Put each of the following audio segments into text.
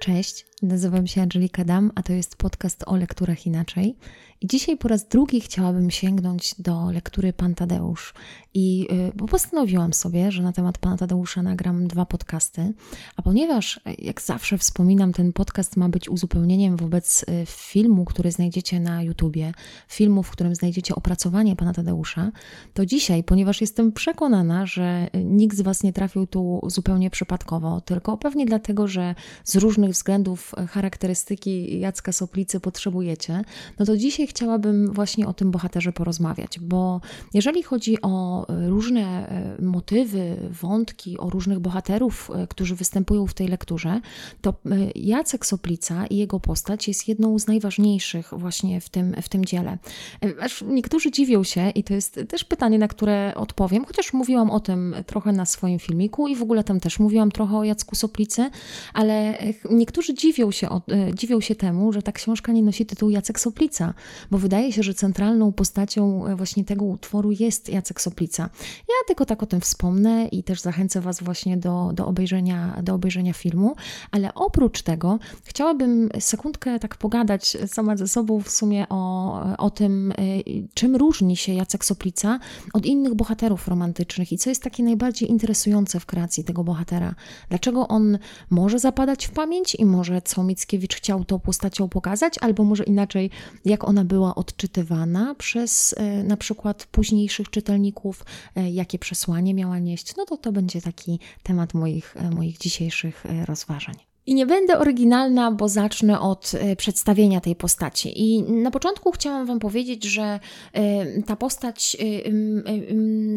Cześć, nazywam się Angelika Dam, a to jest podcast o lekturach inaczej. I dzisiaj po raz drugi chciałabym sięgnąć do lektury Pan Tadeusz. I y, bo postanowiłam sobie, że na temat Pana Tadeusza nagram dwa podcasty, a ponieważ, jak zawsze wspominam, ten podcast ma być uzupełnieniem wobec y, filmu, który znajdziecie na YouTubie, filmu, w którym znajdziecie opracowanie Pana Tadeusza, to dzisiaj, ponieważ jestem przekonana, że nikt z Was nie trafił tu zupełnie przypadkowo, tylko pewnie dlatego, że z różnych względów charakterystyki Jacka Soplicy potrzebujecie, no to dzisiaj chciałabym właśnie o tym bohaterze porozmawiać, bo jeżeli chodzi o e, różne e, motywy, wątki, o różnych bohaterów, e, którzy występują w tej lekturze, to Jacek Soplica i jego postać jest jedną z najważniejszych właśnie w tym, w tym dziele. Aż niektórzy dziwią się i to jest też pytanie, na które odpowiem, chociaż mówiłam o tym trochę na swoim filmiku i w ogóle tam też mówiłam trochę o Jacku Soplicy, ale niektórzy dziwią się, dziwią się temu, że ta książka nie nosi tytułu Jacek Soplica, bo wydaje się, że centralną postacią e, właśnie tego utworu jest Jacek Soplica. Ja tylko tak o tym wspomnę i też zachęcę Was właśnie do, do, obejrzenia, do obejrzenia filmu, ale oprócz tego chciałabym sekundkę tak pogadać sama ze sobą w sumie o, o tym, e, czym różni się Jacek Soplica od innych bohaterów romantycznych i co jest takie najbardziej interesujące w kreacji tego bohatera. Dlaczego on może zapadać w pamięć i może co Mickiewicz chciał tą postacią pokazać, albo może inaczej, jak ona była odczytywana przez e, na przykład późniejszych czytelników, e, jakie przesłanie miała nieść, no to to będzie taki temat moich, e, moich dzisiejszych rozważań. I nie będę oryginalna, bo zacznę od e, przedstawienia tej postaci. I na początku chciałam Wam powiedzieć, że e, ta postać, e,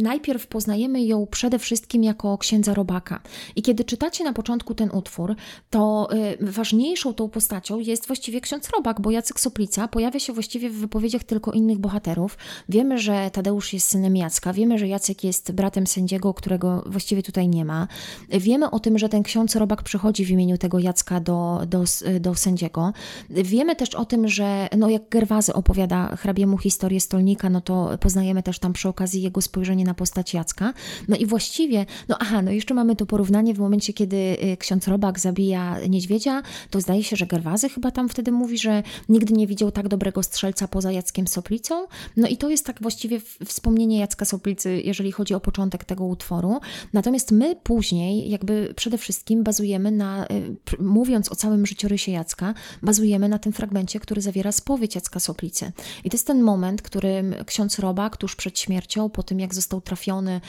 najpierw poznajemy ją przede wszystkim jako księdza robaka. I kiedy czytacie na początku ten utwór, to ważniejszą tą postacią jest właściwie ksiądz robak, bo Jacek Soplica pojawia się właściwie w wypowiedziach tylko innych bohaterów. Wiemy, że Tadeusz jest synem Jacka, wiemy, że Jacek jest bratem sędziego, którego właściwie tutaj nie ma. Wiemy o tym, że ten ksiądz robak przychodzi w imieniu tego Jacka do, do, do sędziego. Wiemy też o tym, że no jak Gerwazy opowiada hrabiemu historię stolnika, no to poznajemy też tam przy okazji jego spojrzenie na postać Jacka. No i właściwie, no aha, no jeszcze mamy to porównanie w momencie, kiedy y, ksiądz Robak zabija niedźwiedzia, to zdaje się, że Gerwazy chyba tam wtedy mówi, że nigdy nie widział tak dobrego strzelca poza Jackiem Soplicą. No i to jest tak właściwie wspomnienie Jacka Soplicy, jeżeli chodzi o początek tego utworu. Natomiast my później jakby przede wszystkim bazujemy na y, mówiąc o całym życiorysie Jacka, bazujemy na tym fragmencie, który zawiera spowiedź Jacka Soplicy. I to jest ten moment, którym ksiądz Robak tuż przed śmiercią, po tym jak został trafiony,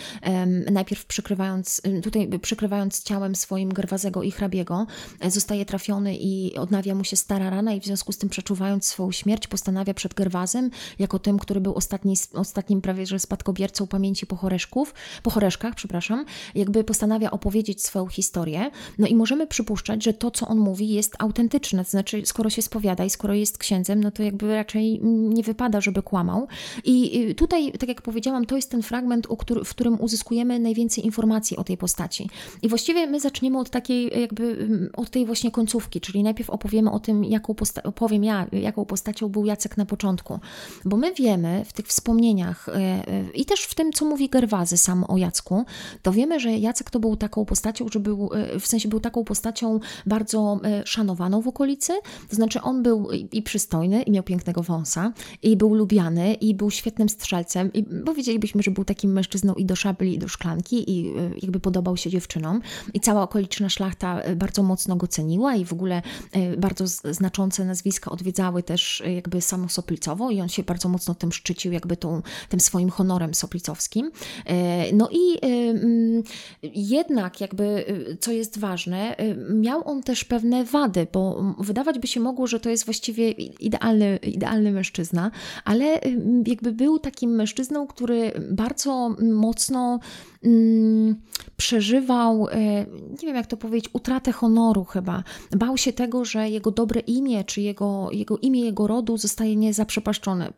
najpierw przykrywając, tutaj przykrywając ciałem swoim Gerwazego i hrabiego, e, zostaje trafiony i odnawia mu się stara rana i w związku z tym przeczuwając swoją śmierć, postanawia przed Gerwazem, jako tym, który był ostatni, ostatnim prawie że spadkobiercą pamięci pochoreszków, pochoreszkach, przepraszam, jakby postanawia opowiedzieć swoją historię. No i możemy przypuszczać, że to, co on mówi, jest autentyczne. To znaczy, skoro się spowiada i skoro jest księdzem, no to jakby raczej nie wypada, żeby kłamał. I tutaj, tak jak powiedziałam, to jest ten fragment, w którym uzyskujemy najwięcej informacji o tej postaci. I właściwie my zaczniemy od takiej, jakby od tej właśnie końcówki, czyli najpierw opowiemy o tym, jaką posta- opowiem ja, jaką postacią był Jacek na początku. Bo my wiemy w tych wspomnieniach e, e, i też w tym, co mówi Gerwazy sam o Jacku, to wiemy, że Jacek to był taką postacią, że był, e, w sensie był taką postacią bardzo e, szanowaną w okolicy. To znaczy, on był i przystojny, i miał pięknego wąsa, i był lubiany, i był świetnym strzelcem. I powiedzielibyśmy, że był takim mężczyzną i do szabli, i do szklanki, i e, jakby podobał się dziewczynom. I cała okoliczna szlachta e, bardzo mocno go ceniła, i w ogóle bardzo znaczące nazwiska odwiedzały też jakby samo Soplicowo, i on się bardzo mocno tym szczycił, jakby tą, tym swoim honorem soplicowskim. No i jednak, jakby, co jest ważne, miał on też pewne wady, bo wydawać by się mogło, że to jest właściwie idealny, idealny mężczyzna, ale jakby był takim mężczyzną, który bardzo mocno mm, przeżywał, e, nie wiem jak to powiedzieć, utratę honoru chyba. Bał się tego, że jego dobre imię, czy jego, jego imię jego rodu zostaje niezaprzepaszczone.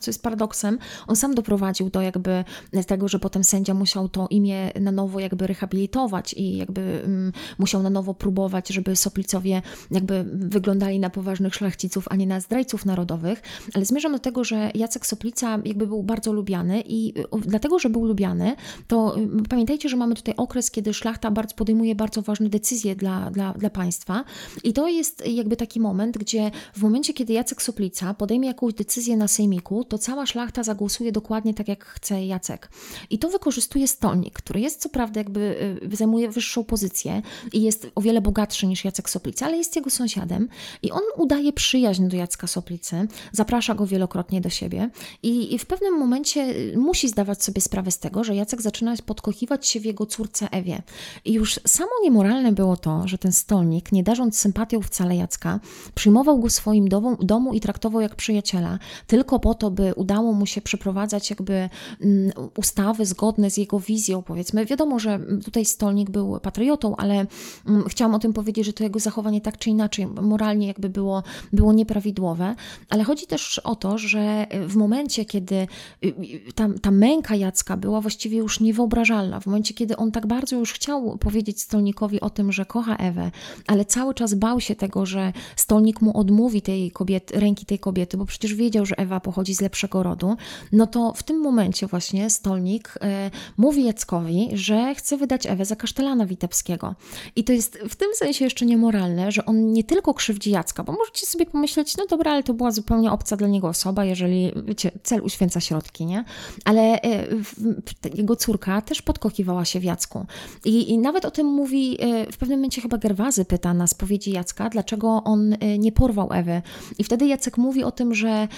Co jest paradoksem, on sam doprowadził do jakby tego, że potem sędzia musiał to imię na nowo jakby rehabilitować i jakby um, musiał na nowo próbować, żeby Soplicowie jakby wyglądali na poważnych szlachciców, a nie na zdrajców narodowych. Ale zmierzam do tego, że Jacek Soplica jakby był bardzo lubiany i dlatego, że był lubiany, to to pamiętajcie, że mamy tutaj okres, kiedy szlachta bardzo podejmuje bardzo ważne decyzje dla, dla, dla państwa i to jest jakby taki moment, gdzie w momencie, kiedy Jacek Soplica podejmie jakąś decyzję na sejmiku, to cała szlachta zagłosuje dokładnie tak, jak chce Jacek. I to wykorzystuje stolnik, który jest co prawda jakby zajmuje wyższą pozycję i jest o wiele bogatszy niż Jacek Soplica, ale jest jego sąsiadem i on udaje przyjaźń do Jacka Soplicy, zaprasza go wielokrotnie do siebie i, i w pewnym momencie musi zdawać sobie sprawę z tego, że Jacek zaczyna podkochiwać się w jego córce Ewie. I już samo niemoralne było to, że ten stolnik, nie darząc sympatią wcale Jacka, przyjmował go swoim domu, domu i traktował jak przyjaciela, tylko po to, by udało mu się przeprowadzać jakby mm, ustawy zgodne z jego wizją, powiedzmy. Wiadomo, że tutaj stolnik był patriotą, ale mm, chciałam o tym powiedzieć, że to jego zachowanie tak czy inaczej moralnie jakby było, było nieprawidłowe, ale chodzi też o to, że w momencie, kiedy y, y, ta, ta męka Jacka była właściwie już niewyobrażalna, w momencie, kiedy on tak bardzo już chciał powiedzieć stolnikowi o tym, że kocha Ewę, ale cały czas bał się tego, że stolnik mu odmówi tej kobiety, ręki tej kobiety, bo przecież wiedział, że Ewa pochodzi z lepszego rodu, no to w tym momencie właśnie stolnik e, mówi Jackowi, że chce wydać Ewę za kasztelana witebskiego. I to jest w tym sensie jeszcze niemoralne, że on nie tylko krzywdzi Jacka, bo możecie sobie pomyśleć, no dobra, ale to była zupełnie obca dla niego osoba, jeżeli, wiecie, cel uświęca środki, nie? Ale e, jego córka też podkochiwała się w Jacku. I, I, nawet o tym mówi, e, w pewnym momencie chyba Gerwazy pyta na spowiedzi Jacka, dlaczego on e, nie porwał Ewy. I wtedy Jacek mówi o tym, że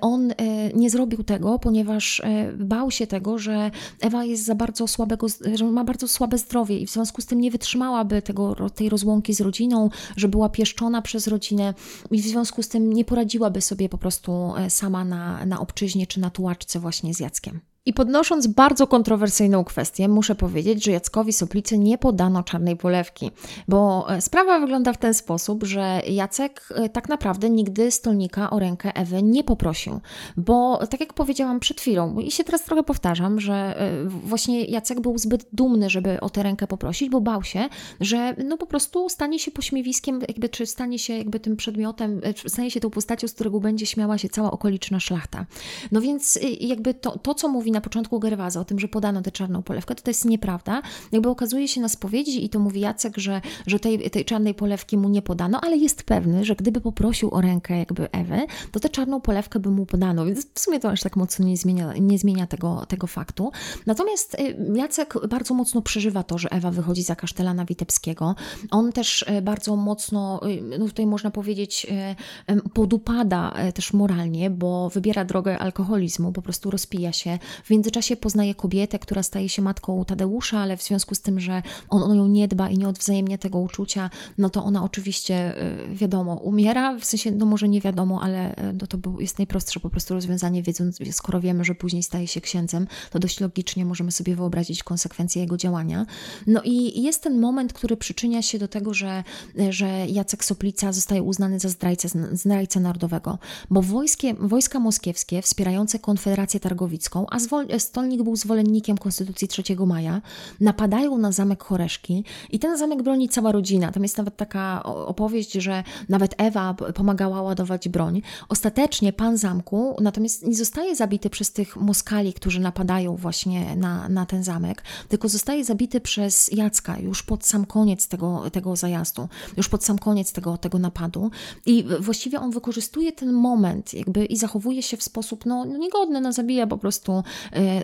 on nie zrobił tego, ponieważ bał się tego, że Ewa jest za bardzo słabego, że ma bardzo słabe zdrowie i w związku z tym nie wytrzymałaby tego, tej rozłąki z rodziną, że była pieszczona przez rodzinę i w związku z tym nie poradziłaby sobie po prostu sama na, na obczyźnie czy na tułaczce właśnie z Jackiem. I podnosząc bardzo kontrowersyjną kwestię, muszę powiedzieć, że Jackowi Soplicy nie podano czarnej polewki, bo e, sprawa wygląda w ten sposób, że Jacek e, tak naprawdę nigdy stolnika o rękę Ewy nie poprosił, bo tak jak powiedziałam przed chwilą, i się teraz trochę powtarzam, że e, właśnie Jacek był zbyt dumny, żeby o tę rękę poprosić, bo bał się, że no po prostu stanie się pośmiewiskiem, jakby, czy stanie się jakby tym przedmiotem, stanie się tą postacią, z którego będzie śmiała się cała okoliczna szlachta. No więc jakby to, to co mówi na początku Gerwaza o tym, że podano tę czarną polewkę, to to jest nieprawda. Jakby okazuje się na spowiedzi i to mówi Jacek, że, że tej, tej czarnej polewki mu nie podano, ale jest pewny, że gdyby poprosił o rękę jakby Ewy, to tę czarną polewkę by mu podano, więc w sumie to aż tak mocno nie zmienia, nie zmienia tego, tego faktu. Natomiast y, Jacek bardzo mocno przeżywa to, że Ewa wychodzi za kasztelana Witebskiego. On też y, bardzo mocno, y, no tutaj można powiedzieć, podupada też moralnie, bo wybiera drogę alkoholizmu, po prostu rozpija się, w międzyczasie poznaje kobietę, która staje się matką Tadeusza, ale w związku z tym, że on o nią nie dba i nie odwzajemnia tego uczucia, no to ona oczywiście, y, wiadomo, umiera, w sensie, no może nie wiadomo, ale y, no to jest najprostsze po prostu rozwiązanie, wiedząc, skoro wiemy, że później staje się księdzem, to dość logicznie możemy sobie wyobrazić konsekwencje jego działania. No i jest ten moment, który przyczynia się do tego, że, że Jacek Soplica zostaje uznany za zdrajcę, zdrajcę narodowego, bo wojskie, wojska moskiewskie wspierające Konfederację Targowicką, a zwol Stolnik był zwolennikiem Konstytucji 3 maja, napadają na zamek Choreszki i ten zamek broni cała rodzina. Tam jest nawet taka opowieść, że nawet Ewa pomagała ładować broń. Ostatecznie pan zamku natomiast nie zostaje zabity przez tych Moskali, którzy napadają właśnie na, na ten zamek, tylko zostaje zabity przez Jacka już pod sam koniec tego, tego zajazdu, już pod sam koniec tego, tego napadu. I właściwie on wykorzystuje ten moment jakby i zachowuje się w sposób no, niegodny, no zabija po prostu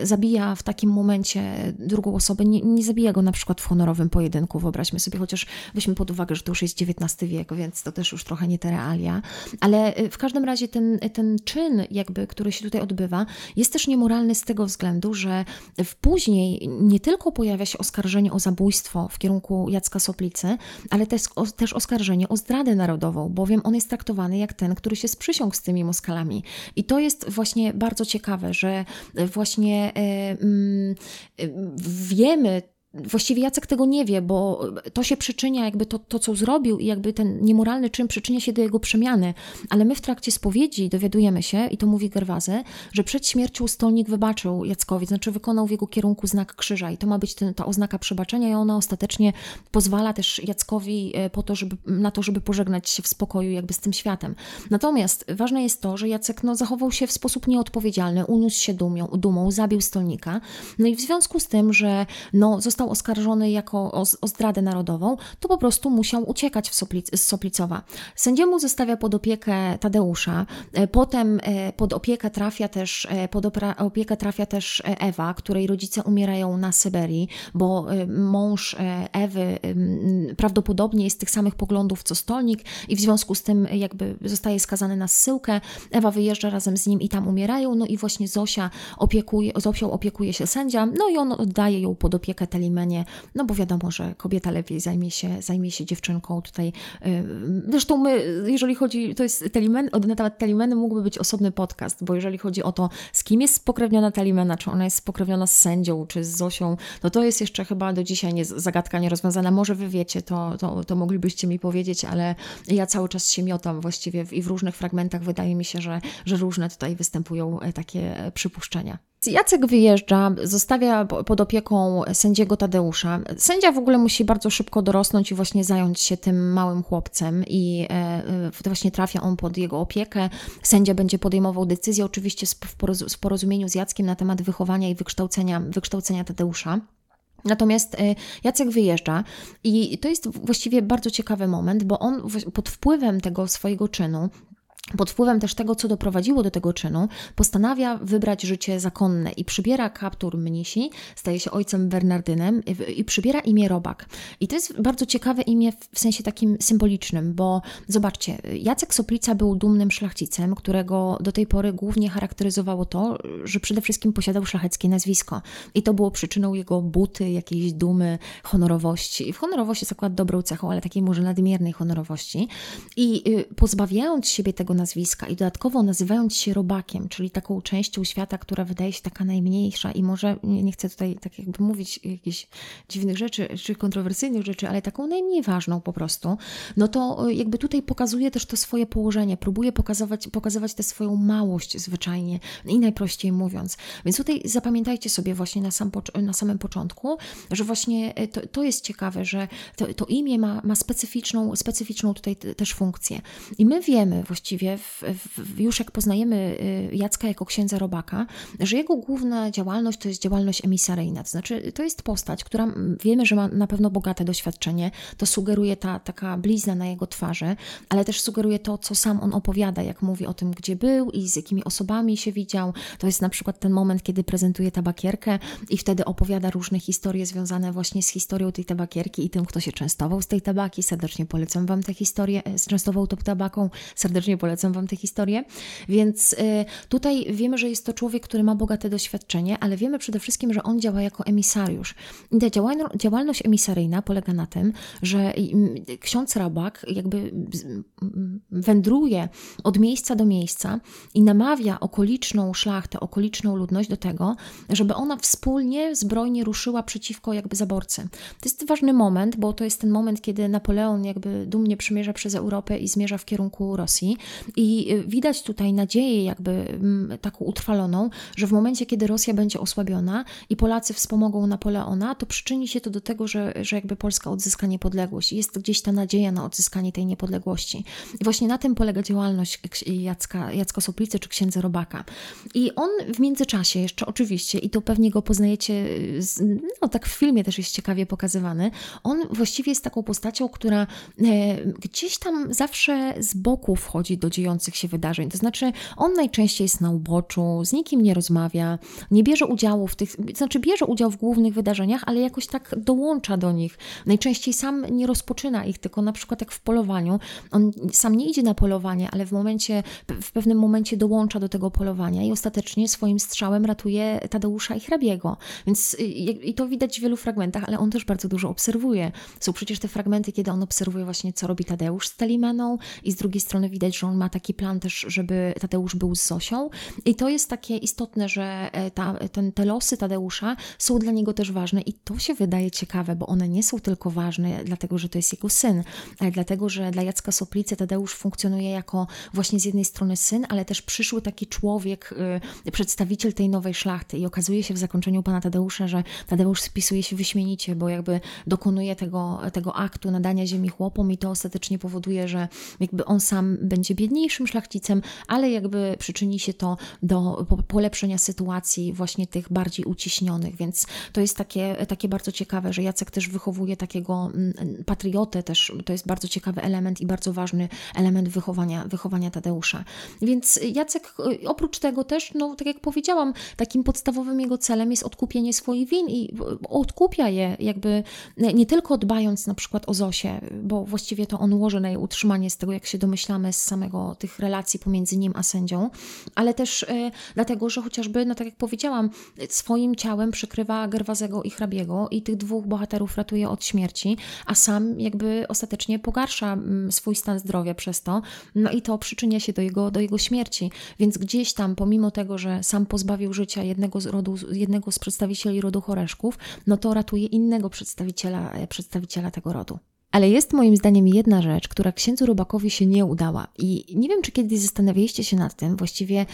zabija w takim momencie drugą osobę, nie, nie zabija go na przykład w honorowym pojedynku, wyobraźmy sobie, chociaż weźmy pod uwagę, że to już jest XIX wiek, więc to też już trochę nie te realia, ale e, w każdym razie ten, ten czyn jakby, który się tutaj odbywa, jest też niemoralny z tego względu, że w później nie tylko pojawia się oskarżenie o zabójstwo w kierunku Jacka Soplicy, ale też, też oskarżenie o zdradę narodową, bowiem on jest traktowany jak ten, który się sprzysiągł z tymi Moskalami. I to jest właśnie bardzo ciekawe, że właśnie e, mm, wiemy, właściwie Jacek tego nie wie, bo to się przyczynia, jakby to, to, co zrobił i jakby ten niemoralny czyn przyczynia się do jego przemiany. Ale my w trakcie spowiedzi dowiadujemy się, i to mówi Gerwazy, że przed śmiercią stolnik wybaczył Jackowi, znaczy wykonał w jego kierunku znak krzyża i to ma być ten, ta oznaka przebaczenia i ona ostatecznie pozwala też Jackowi e, po to, żeby, na to, żeby pożegnać się w spokoju jakby z tym światem. Natomiast ważne jest to, że Jacek no, zachował się w sposób nieodpowiedzialny, uniósł się dumią, dumą, zabił stolnika. No i w związku z tym, że no, został oskarżony jako o, o zdradę narodową, to po prostu musiał uciekać Soplic z Soplicowa. Sędziemu zostawia pod opiekę Tadeusza, e, potem e, pod opiekę trafia też, pod opiekę trafia też Ewa, której rodzice umierają na Syberii, bo mąż Ewy prawdopodobnie jest tych samych poglądów co Stolnik i w związku z tym jakby zostaje skazany na zsyłkę. Ewa wyjeżdża razem z nim i tam umierają, no i właśnie Zosia opiekuje, Zosią opiekuje się sędzia, no i on oddaje ją pod opiekę No bo wiadomo, że kobieta lepiej zajmie się, zajmie się dziewczynką tutaj. Zresztą my, jeżeli chodzi, to jest Telimen, na temat Telimeny mógłby być osobny podcast, bo jeżeli chodzi o to, z kim jest spokrewniona Telimena, czy ona jest spokrewniona z sędzią, czy z Zosią, no to jest jeszcze chyba do dzisiaj nie, zagadka nierozwiązana. Może wy wiecie, to, to, to moglibyście mi powiedzieć, ale ja cały czas się miotam właściwie i w różnych fragmentach wydaje mi się, że, że różne tutaj występują e, takie e, przypuszczenia. Jacek wyjeżdża, zostawia pod opieką sędziego Tadeusza. Sędzia w ogóle musi bardzo szybko dorosnąć i właśnie zająć się tym małym chłopcem i e, właśnie trafia on pod jego opiekę. Sędzia będzie podejmował decyzję, oczywiście w porozumieniu z Jackiem na temat wychowania i wykształcenia, wykształcenia Tadeusza. Natomiast e, Jacek wyjeżdża i to jest właściwie bardzo ciekawy moment, bo on pod wpływem tego swojego czynu pod wpływem też tego, co doprowadziło do tego czynu, postanawia wybrać życie zakonne i przybiera kaptur mnisi, staje się ojcem Bernardynem i przybiera imię Robak. I to jest bardzo ciekawe imię w sensie takim symbolicznym, bo zobaczcie, Jacek Soplica był dumnym szlachcicem, którego do tej pory głównie charakteryzowało to, że przede wszystkim posiadał szlacheckie nazwisko. I to było przyczyną jego buty, jakiejś dumy, honorowości. I w honorowość jest akurat dobrą cechą, ale takiej może nadmiernej honorowości. I y, pozbawiając siebie tego nazwiska i dodatkowo nazywając się robakiem, czyli taką częścią świata, która wydaje się taka najmniejsza i może, nie, chcę tutaj tak jakby mówić jakichś dziwnych rzeczy, czy kontrowersyjnych rzeczy, ale taką najmniej ważną po prostu, no to e, jakby tutaj pokazuje też to swoje położenie, próbuje pokazywać, pokazywać tę swoją małość zwyczajnie i najprościej mówiąc. Więc tutaj zapamiętajcie sobie właśnie na, sam, na samym początku, że właśnie e, to, to jest ciekawe, że to, to imię ma, ma specyficzną, specyficzną tutaj też funkcję. I my wiemy właściwie, właściwie, w, w, już jak poznajemy y, Jacka jako księdza robaka, że jego główna działalność to jest działalność emisaryjna. To znaczy, to jest postać, która wiemy, że ma na pewno bogate doświadczenie. To sugeruje ta taka blizna na jego twarzy, ale też sugeruje to, co sam on opowiada, jak mówi o tym, gdzie był i z jakimi osobami się widział. To jest na przykład ten moment, kiedy prezentuje tabakierkę i wtedy opowiada różne historie związane właśnie z historią tej tabakierki i tym, kto się częstował z tej tabaki. Serdecznie polecam Wam tę historię, częstował tą tabaką. Serdecznie polecam Wam tę historię. Więc y, tutaj wiemy, że jest to człowiek, który ma bogate doświadczenie, ale wiemy przede wszystkim, że on działa jako emisariusz. I ta działalność emisaryjna polega na tym, że ksiądz Rabak jakby wędruje od miejsca do miejsca i namawia okoliczną szlachtę, okoliczną ludność do tego, żeby ona wspólnie, zbrojnie ruszyła przeciwko jakby zaborcy. To jest ważny moment, bo to jest ten moment, kiedy Napoleon jakby dumnie przymierza przez Europę i zmierza w kierunku Rosji. I y, widać tutaj nadzieję, jakby mm, taką utrwaloną, że w momencie, kiedy Rosja będzie osłabiona i Polacy wspomogą Napoleona, to przyczyni się to do tego, że, że jakby Polska odzyska niepodległość. Jest gdzieś ta nadzieja na odzyskanie tej niepodległości. I właśnie na tym polega działalność Jacka, Jacka Soplicy czy księdza Robaka. I on w międzyczasie jeszcze oczywiście, i to pewnie go poznajecie, no tak w filmie też jest ciekawie pokazywany, on właściwie jest taką postacią, która e, gdzieś tam zawsze z boku wchodzi do dziejących się wydarzeń. To znaczy, on najczęściej jest na uboczu, z nikim nie rozmawia, nie bierze udziału w tych, znaczy bierze udział w głównych wydarzeniach, ale jakoś tak dołącza do nich. Najczęściej sam nie rozpoczyna ich, tylko na przykład jak w polowaniu, on sam nie idzie na polowanie, ale w momencie, w pewnym momencie dołącza do tego polowania i ostatecznie swoim strzałem ratuje Tadeusza i hrabiego. Więc i to widać w wielu fragmentach, ale on też bardzo dużo obserwuje. Są przecież te fragmenty, kiedy on obserwuje właśnie, co robi Tadeusz z Telimeną i z drugiej strony widać, że on on ma taki plan też, żeby Tadeusz był z Zosią. I to jest takie istotne, że e, ta, ten, te losy Tadeusza są dla niego też ważne i to się wydaje ciekawe, bo one nie są tylko ważne dlatego, że to jest jego syn, ale dlatego, że dla Jacka Soplicy Tadeusz funkcjonuje jako właśnie z jednej strony syn, ale też przyszły taki człowiek, y, przedstawiciel tej nowej szlachty i okazuje się w zakończeniu pana Tadeusza, że Tadeusz spisuje się wyśmienicie, bo jakby dokonuje tego, tego aktu nadania ziemi chłopom i to ostatecznie powoduje, że jakby on sam będzie biedniejszym szlachcicem, ale jakby przyczyni się to do polepszenia sytuacji właśnie tych bardziej uciśnionych, więc to jest takie, takie bardzo ciekawe, że Jacek też wychowuje takiego mm, patriotę też, to jest bardzo ciekawy element i bardzo ważny element wychowania, wychowania Tadeusza. Więc Jacek y, oprócz tego też, no tak jak powiedziałam, takim podstawowym jego celem jest odkupienie swoich win i odkupia je jakby nie tylko dbając na przykład o Zosię, bo właściwie to on łoży na jej utrzymanie z tego, jak się domyślamy z samego tych relacji pomiędzy nim a sędzią, ale też y, dlatego, że chociażby, no tak jak powiedziałam, swoim ciałem przykrywa Gerwazego i Hrabiego i tych dwóch bohaterów ratuje od śmierci, a sam jakby ostatecznie pogarsza mm, swój stan zdrowia przez to, no i to przyczynia się do jego, do jego śmierci. Więc gdzieś tam, pomimo tego, że sam pozbawił życia jednego z, rodu, jednego z przedstawicieli rodu Choreszków, no to ratuje innego przedstawiciela, przedstawiciela tego rodu. Ale jest moim zdaniem jedna rzecz, która księdzu Robakowi się nie udała. I nie wiem, czy kiedyś zastanawialiście się nad tym, właściwie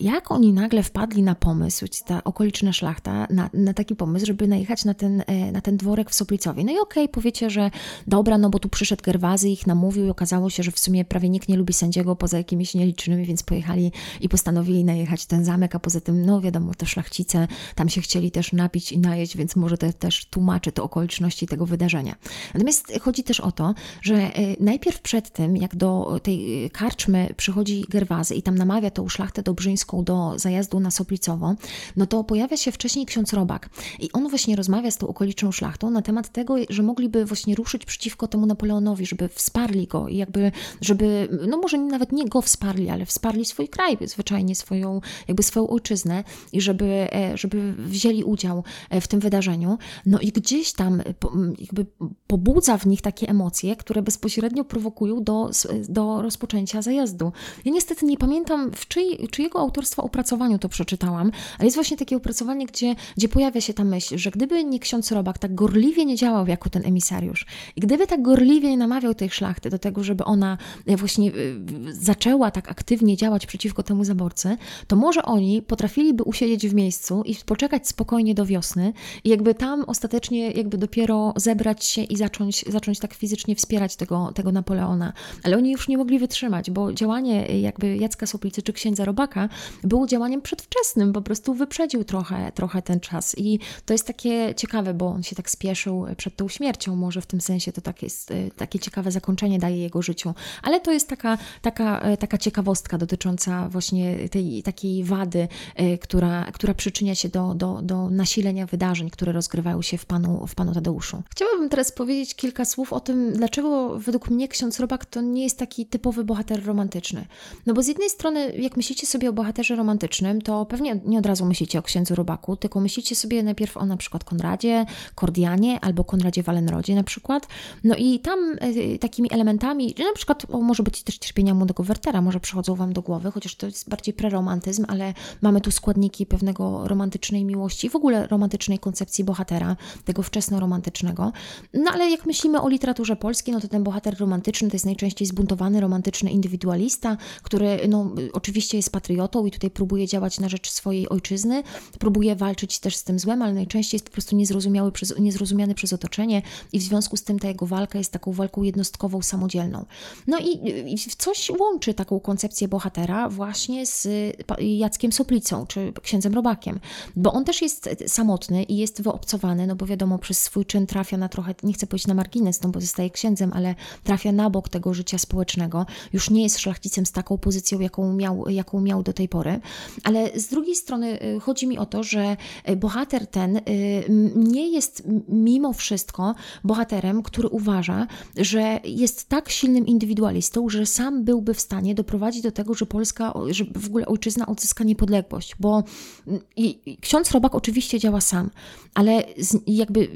jak oni nagle wpadli na pomysł, ta okoliczna szlachta, na, na taki pomysł, żeby najechać na ten, e, na ten dworek w Soplicowie. No i okej, okay, powiecie, że dobra, no bo tu przyszedł Gerwazy, ich namówił i okazało się, że w sumie prawie nikt nie lubi sędziego poza jakimiś nielicznymi, więc pojechali i postanowili najechać ten zamek, a poza tym, no wiadomo, te szlachcice tam się chcieli też napić i najeść, więc może to też tłumaczy te okoliczności tego wydarzenia. Natomiast Chodzi też o to, że e, najpierw przed tym, jak do tej karczmy przychodzi Gerwazy i tam namawia tą szlachtę dobrzyńską do zajazdu na Soplicową, no to pojawia się wcześniej ksiądz Robak i on właśnie rozmawia z tą okoliczną szlachtą na temat tego, że mogliby właśnie ruszyć przeciwko temu Napoleonowi, żeby wsparli go i jakby, żeby, no może nawet nie go wsparli, ale wsparli swój kraj, zwyczajnie swoją, jakby swoją ojczyznę i żeby, e, żeby wzięli udział e, w tym wydarzeniu. No i gdzieś tam jakby pobudza wzbudza w nich takie emocje, które bezpośrednio prowokują do, do rozpoczęcia zajazdu. Ja niestety nie pamiętam, w czyj, czyjego autorstwa opracowaniu to przeczytałam, ale jest właśnie takie opracowanie, gdzie, gdzie pojawia się ta myśl, że gdyby nie ksiądz Robak tak gorliwie nie działał jako ten emisariusz i gdyby tak gorliwie nie namawiał tej szlachty do tego, żeby ona e, właśnie e, zaczęła tak aktywnie działać przeciwko temu zaborcy, to może oni potrafiliby usiedzieć w miejscu i poczekać spokojnie do wiosny i jakby tam ostatecznie jakby dopiero zebrać się i zacząć zacząć, zacząć tak fizycznie wspierać tego, tego Napoleona. Ale oni już nie mogli wytrzymać, bo działanie jakby Jacka Soplicy czy księdza Robaka było działaniem przedwczesnym, po prostu wyprzedził trochę, trochę ten czas. I to jest takie ciekawe, bo on się tak spieszył przed tą śmiercią, może w tym sensie to tak jest, y, takie ciekawe zakończenie daje jego życiu. Ale to jest taka, taka, y, taka ciekawostka dotycząca właśnie tej takiej wady, y, która, która przyczynia się do, do, do nasilenia wydarzeń, które rozgrywają się w Panu, w panu Tadeuszu. Chciałabym teraz powiedzieć kilka słów o tym, dlaczego według mnie ksiądz Robak to nie jest taki typowy bohater romantyczny. No bo z jednej strony, jak myślicie sobie o bohaterze romantycznym, to pewnie nie od razu myślicie o księdzu Robaku, tylko myślicie sobie najpierw o na przykład Konradzie, Kordianie albo Konradzie Wallenrodzie na przykład. No i tam y, takimi elementami, na przykład o, może być też cierpienia młodego Wertera, może przychodzą Wam do głowy, chociaż to jest bardziej preromantyzm, ale mamy tu składniki pewnego romantycznej miłości, w ogóle romantycznej koncepcji bohatera, tego wczesno-romantycznego. No ale jak myślimy o literaturze polskiej, no to ten bohater romantyczny to jest najczęściej zbuntowany, romantyczny indywidualista, który no, oczywiście jest patriotą i tutaj próbuje działać na rzecz swojej ojczyzny, próbuje walczyć też z tym złem, ale najczęściej jest po prostu niezrozumiały przez, niezrozumiany przez otoczenie i w związku z tym ta jego walka jest taką walką jednostkową, samodzielną. No i, i coś łączy taką koncepcję bohatera właśnie z Jackiem Soplicą, czy księdzem Robakiem, bo on też jest samotny i jest wyobcowany, no bo wiadomo, przez swój czyn trafia na trochę, nie chcę powiedzieć na margines, no bo zostaje księdzem, ale trafia na bok tego życia społecznego. Już nie jest szlachcicem z taką pozycją, jaką miał, jaką miał do tej pory. Ale z drugiej strony y, chodzi mi o to, że y, bohater ten y, nie jest mimo wszystko bohaterem, który uważa, że jest tak silnym indywidualistą, że sam byłby w stanie doprowadzić do tego, że Polska, że w ogóle ojczyzna odzyska niepodległość. Bo ksiądz Robak oczywiście działa sam, ale jakby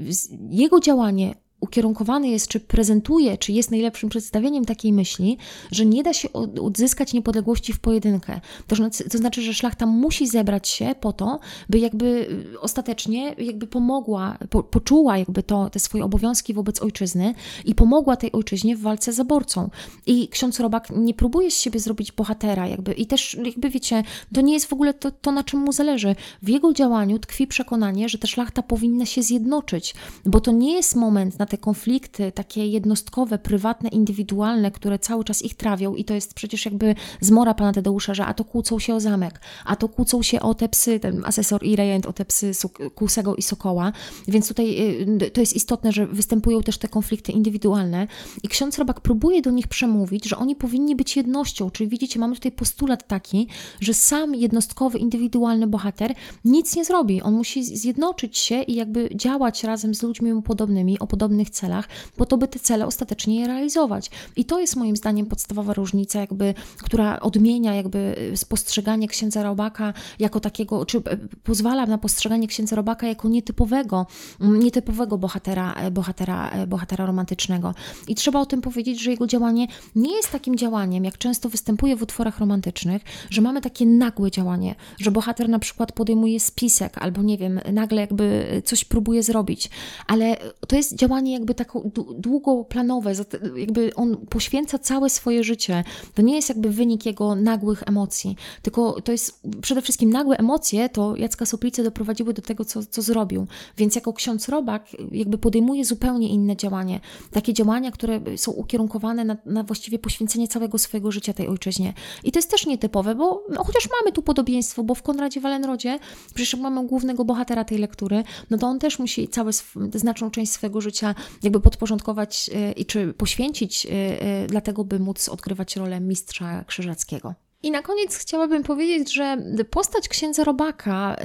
jego działanie ukierunkowany jest, czy prezentuje, czy jest najlepszym przedstawieniem takiej myśli, że nie da się odzyskać niepodległości w pojedynkę. To, znaczy, to znaczy, że szlachta musi zebrać się po to, by jakby y, ostatecznie jakby pomogła, po, poczuła jakby to, te swoje obowiązki wobec ojczyzny i pomogła tej ojczyźnie w walce z zaborcą. I ksiądz Robak nie próbuje z siebie zrobić bohatera jakby i też jakby wiecie, to nie jest w ogóle to, to na czym mu zależy. W jego działaniu tkwi przekonanie, że ta szlachta powinna się zjednoczyć, bo to nie jest moment na te konflikty takie jednostkowe, prywatne, indywidualne, które cały czas ich trawią i to jest przecież jakby zmora pana Tadeusza, że a to kłócą się o zamek, a to kłócą się o te psy, ten asesor i rejent o te psy Kłusego i Sokoła, więc tutaj y, to jest istotne, że występują też te konflikty indywidualne i ksiądz Robak próbuje do nich przemówić, że oni powinni być jednością, czyli widzicie, mamy tutaj postulat taki, że sam jednostkowy, indywidualny bohater nic nie zrobi, on musi zjednoczyć się i jakby działać razem z ludźmi mu podobnymi, o podobnych celach, po to, by te cele ostatecznie je realizować. I to jest moim zdaniem podstawowa różnica, jakby, która odmienia jakby spostrzeganie księdza Robaka jako takiego, czy e, pozwala na postrzeganie księdza Robaka jako nietypowego, mm, nietypowego bohatera, e, bohatera, e, bohatera romantycznego. I trzeba o tym powiedzieć, że jego działanie nie jest takim działaniem, jak często występuje w utworach romantycznych, że mamy takie nagłe działanie, że bohater na przykład podejmuje spisek albo nie wiem, nagle jakby coś próbuje zrobić, ale to jest działanie jakby taką długoplanowe, jakby on poświęca całe swoje życie. To nie jest jakby wynik jego nagłych emocji, tylko to jest przede wszystkim nagłe emocje, to Jacka Soplice doprowadziły do tego, co, co zrobił. Więc jako ksiądz Robak jakby podejmuje zupełnie inne działanie. Takie działania, które są ukierunkowane na, na właściwie poświęcenie całego swojego życia tej ojczyźnie. I to jest też nietypowe, bo no, chociaż mamy tu podobieństwo, bo w Konradzie Walenrodzie przecież mamy głównego bohatera tej lektury, no to on też musi całą znaczną część swojego życia jakby podporządkować e, i czy poświęcić e, e, dlatego, by móc odgrywać rolę mistrza krzyżackiego. I na koniec chciałabym powiedzieć, że postać księdza Robaka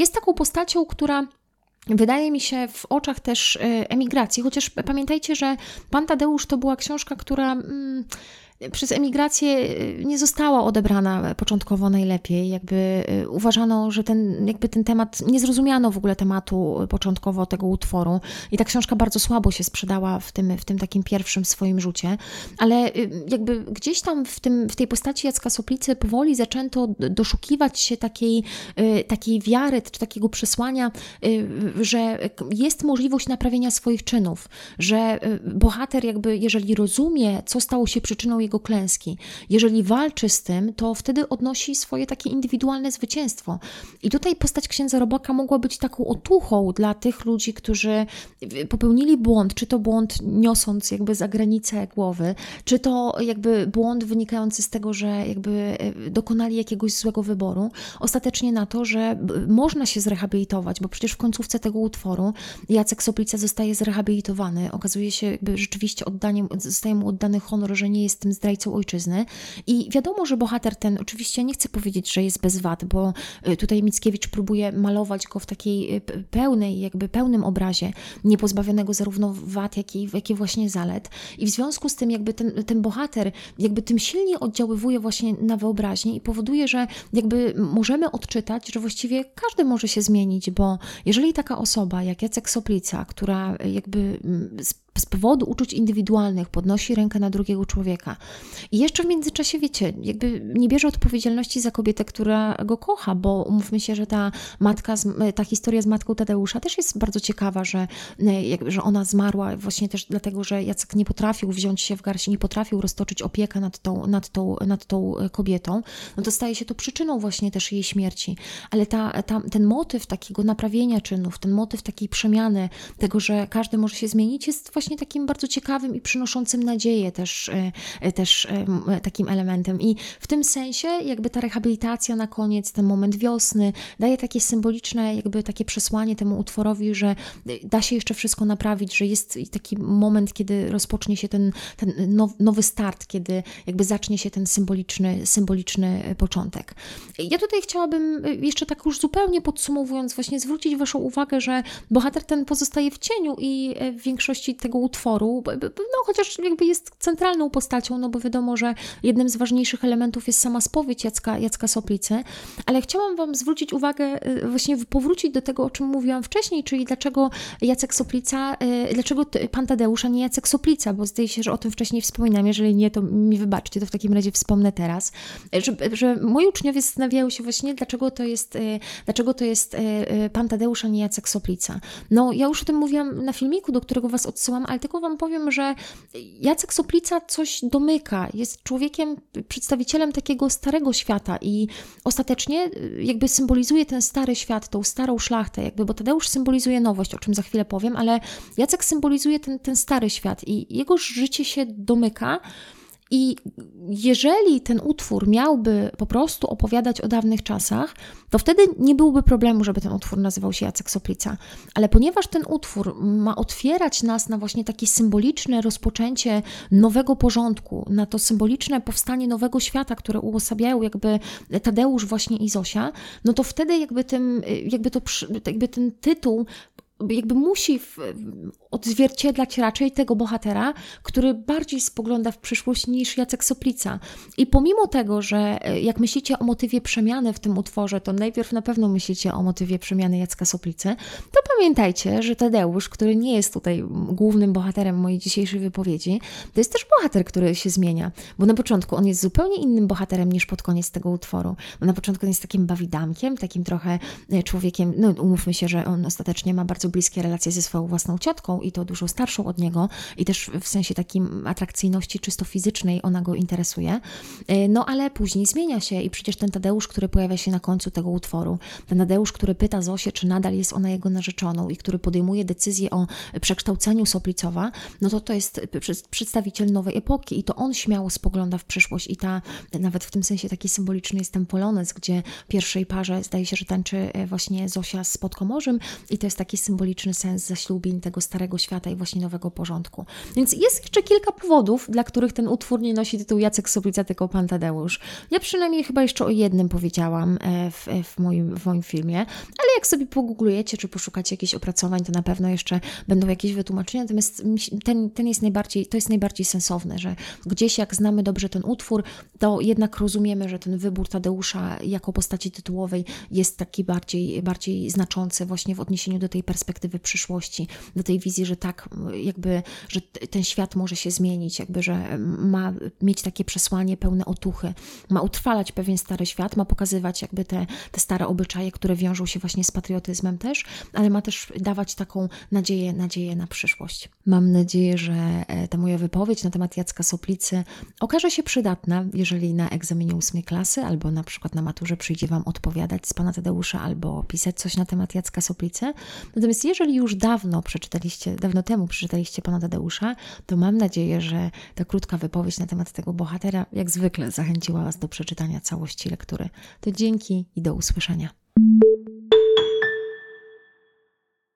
jest taką postacią, która Wydaje mi się w oczach też emigracji, chociaż pamiętajcie, że Pan Tadeusz to była książka, która mm, przez emigrację y, nie została odebrana początkowo najlepiej. Jakby y, uważano, że ten, jakby ten temat, nie zrozumiano w ogóle tematu początkowo tego utworu i ta książka bardzo słabo się sprzedała w tym, w tym takim pierwszym swoim rzucie, ale y, jakby gdzieś tam w, tym, w tej postaci Jacka Soplicy powoli zaczęto doszukiwać się takiej, takiej wiary, czy takiego przesłania, że jest możliwość naprawienia swoich czynów, że bohater jakby, jeżeli rozumie, co stało się przyczyną jego jego klęski. Jeżeli walczy z tym, to wtedy odnosi swoje takie indywidualne zwycięstwo. I tutaj postać księdza Robaka mogła być taką otuchą dla tych ludzi, którzy popełnili błąd, czy to błąd niosąc jakby za granicę głowy, czy to jakby błąd wynikający z tego, że jakby e, dokonali jakiegoś złego wyboru, ostatecznie na to, że można się zrehabilitować, bo przecież w końcówce tego utworu Jacek Soplica zostaje zrehabilitowany. Okazuje się jakby rzeczywiście oddaniem, zostaje mu oddany honor, że nie jest tym zdrajcą ojczyzny. I wiadomo, że bohater ten, oczywiście nie chcę powiedzieć, że jest bez wad, bo y, tutaj Mickiewicz próbuje malować go w takiej y, pełnej, jakby pełnym obrazie, niepozbawionego zarówno wad, jak i, jak i właśnie zalet. I w związku z tym jakby ten, ten bohater jakby tym silniej oddziaływuje właśnie na wyobraźnię i powoduje, że jakby możemy odczytać, że właściwie każdy może się zmienić, bo jeżeli taka osoba jak Jacek Soplica, która jakby mm, z powodu uczuć indywidualnych podnosi rękę na drugiego człowieka. I jeszcze w międzyczasie, wiecie, jakby nie bierze odpowiedzialności za kobietę, która go kocha, bo umówmy się, że ta matka, ta historia z matką Tadeusza też jest bardzo ciekawa, że, że ona zmarła właśnie też dlatego, że Jacek nie potrafił wziąć się w garść, nie potrafił roztoczyć opiekę nad tą, nad tą, nad tą kobietą, no to staje się to przyczyną właśnie też jej śmierci. Ale ta, ta, ten motyw takiego naprawienia czynów, ten motyw takiej przemiany, tego, że każdy może się zmienić, jest właśnie właśnie takim bardzo ciekawym i przynoszącym nadzieję też, e, e, też e, takim elementem. I w tym sensie jakby ta rehabilitacja na koniec, ten moment wiosny, daje takie symboliczne jakby takie przesłanie temu utworowi, że da się jeszcze wszystko naprawić, że jest taki moment, kiedy rozpocznie się ten, ten nowy start, kiedy jakby zacznie się ten symboliczny, symboliczny początek. Ja tutaj chciałabym jeszcze tak już zupełnie podsumowując, właśnie zwrócić Waszą uwagę, że bohater ten pozostaje w cieniu i w większości tego utworu, no chociaż jakby jest centralną postacią, no bo wiadomo, że jednym z ważniejszych elementów jest sama spowiedź Jacka, Jacka Soplicy, ale chciałam Wam zwrócić uwagę, y, właśnie powrócić do tego, o czym mówiłam wcześniej, czyli dlaczego Jacek Soplica, y, dlaczego pan Tadeusz, a nie Jacek Soplica, bo zdaje się, że o tym wcześniej wspominam, jeżeli nie, to mi wybaczcie, to w takim razie wspomnę teraz, że, że moi uczniowie zastanawiają się właśnie, dlaczego to jest, y, dlaczego to jest pan Tadeusz, a nie Jacek Soplica. No, ja już o tym mówiłam na filmiku, do którego Was odsyłam, ale tylko Wam powiem, że Jacek Soplica coś domyka, jest człowiekiem, przedstawicielem takiego starego świata i ostatecznie jakby symbolizuje ten stary świat, tą starą szlachtę, jakby, bo Tadeusz symbolizuje nowość, o czym za chwilę powiem, ale Jacek symbolizuje ten, ten stary świat i jego życie się domyka. I jeżeli ten utwór miałby po prostu opowiadać o dawnych czasach, to wtedy nie byłoby problemu, żeby ten utwór nazywał się Jacek Soplica. Ale ponieważ ten utwór ma otwierać nas na właśnie takie symboliczne rozpoczęcie nowego porządku, na to symboliczne powstanie nowego świata, które uosabiają jakby Tadeusz właśnie i Zosia, no to wtedy jakby, tym, jakby, to, jakby ten tytuł jakby musi odzwierciedlać raczej tego bohatera, który bardziej spogląda w przyszłość niż Jacek Soplica. I pomimo tego, że e, jak myślicie o motywie przemiany w tym utworze, to najpierw na pewno myślicie o motywie przemiany Jacka Soplicy, to pamiętajcie, że Tadeusz, który nie jest tutaj głównym bohaterem mojej dzisiejszej wypowiedzi, to jest też bohater, który się zmienia, bo na początku on jest zupełnie innym bohaterem niż pod koniec tego utworu. Bo na początku on jest takim bawidamkiem, takim trochę e, człowiekiem, no umówmy się, że on ostatecznie ma bardzo bliskie relacje ze swoją własną ciotką i to dużo starszą od niego i też w sensie takim atrakcyjności czysto fizycznej ona go interesuje. E, no ale później zmienia się i przecież ten Tadeusz, który pojawia się na końcu tego utworu, ten Tadeusz, który pyta Zosię, czy nadal jest ona jego narzeczoną i który podejmuje decyzję o przekształceniu Soplicowa, no to to jest przedstawiciel nowej epoki i to on śmiało spogląda w przyszłość i ta, nawet w tym sensie taki symboliczny jest ten polonez, gdzie pierwszej parze zdaje się, że tańczy e, właśnie Zosia z Podkomorzem i to jest taki symboliczny sens zaślubin tego starego świata i właśnie nowego porządku. Więc jest jeszcze kilka powodów, dla których ten utwór nie nosi tytułu Jacek Soplica, tylko Pan Tadeusz. Ja przynajmniej chyba jeszcze o jednym powiedziałam e, w, e, w, moim, w moim filmie, ale jak sobie pogooglujecie czy poszukacie jakichś opracowań, to na pewno jeszcze będą jakieś wytłumaczenia, natomiast ten, ten jest najbardziej, to jest najbardziej sensowne, że gdzieś jak znamy dobrze ten utwór, to jednak rozumiemy, że ten wybór Tadeusza jako postaci tytułowej jest taki bardziej, bardziej znaczący właśnie w odniesieniu do tej perspektywy przyszłości, do tej wizji, że tak, jakby, że ten świat może się zmienić, jakby, że ma mieć takie przesłanie pełne otuchy, ma utrwalać pewien stary świat, ma pokazywać jakby te, te stare obyczaje, które wiążą się właśnie z patriotyzmem też, ale ma też dawać taką nadzieję, nadzieję na przyszłość. Mam nadzieję, że e, ta moja wypowiedź na temat Jacka Soplicy okaże się przydatna, jeżeli na egzaminie ósmej klasy albo na przykład na maturze przyjdzie Wam odpowiadać z Pana Tadeusza albo pisać coś na temat Jacka Soplicy. Natomiast jeżeli już dawno przeczytaliście, dawno temu przeczytaliście Pana Tadeusza, to mam nadzieję, że ta krótka wypowiedź na temat tego bohatera jak zwykle zachęciła Was do przeczytania całości lektury. To dzięki i do usłyszenia.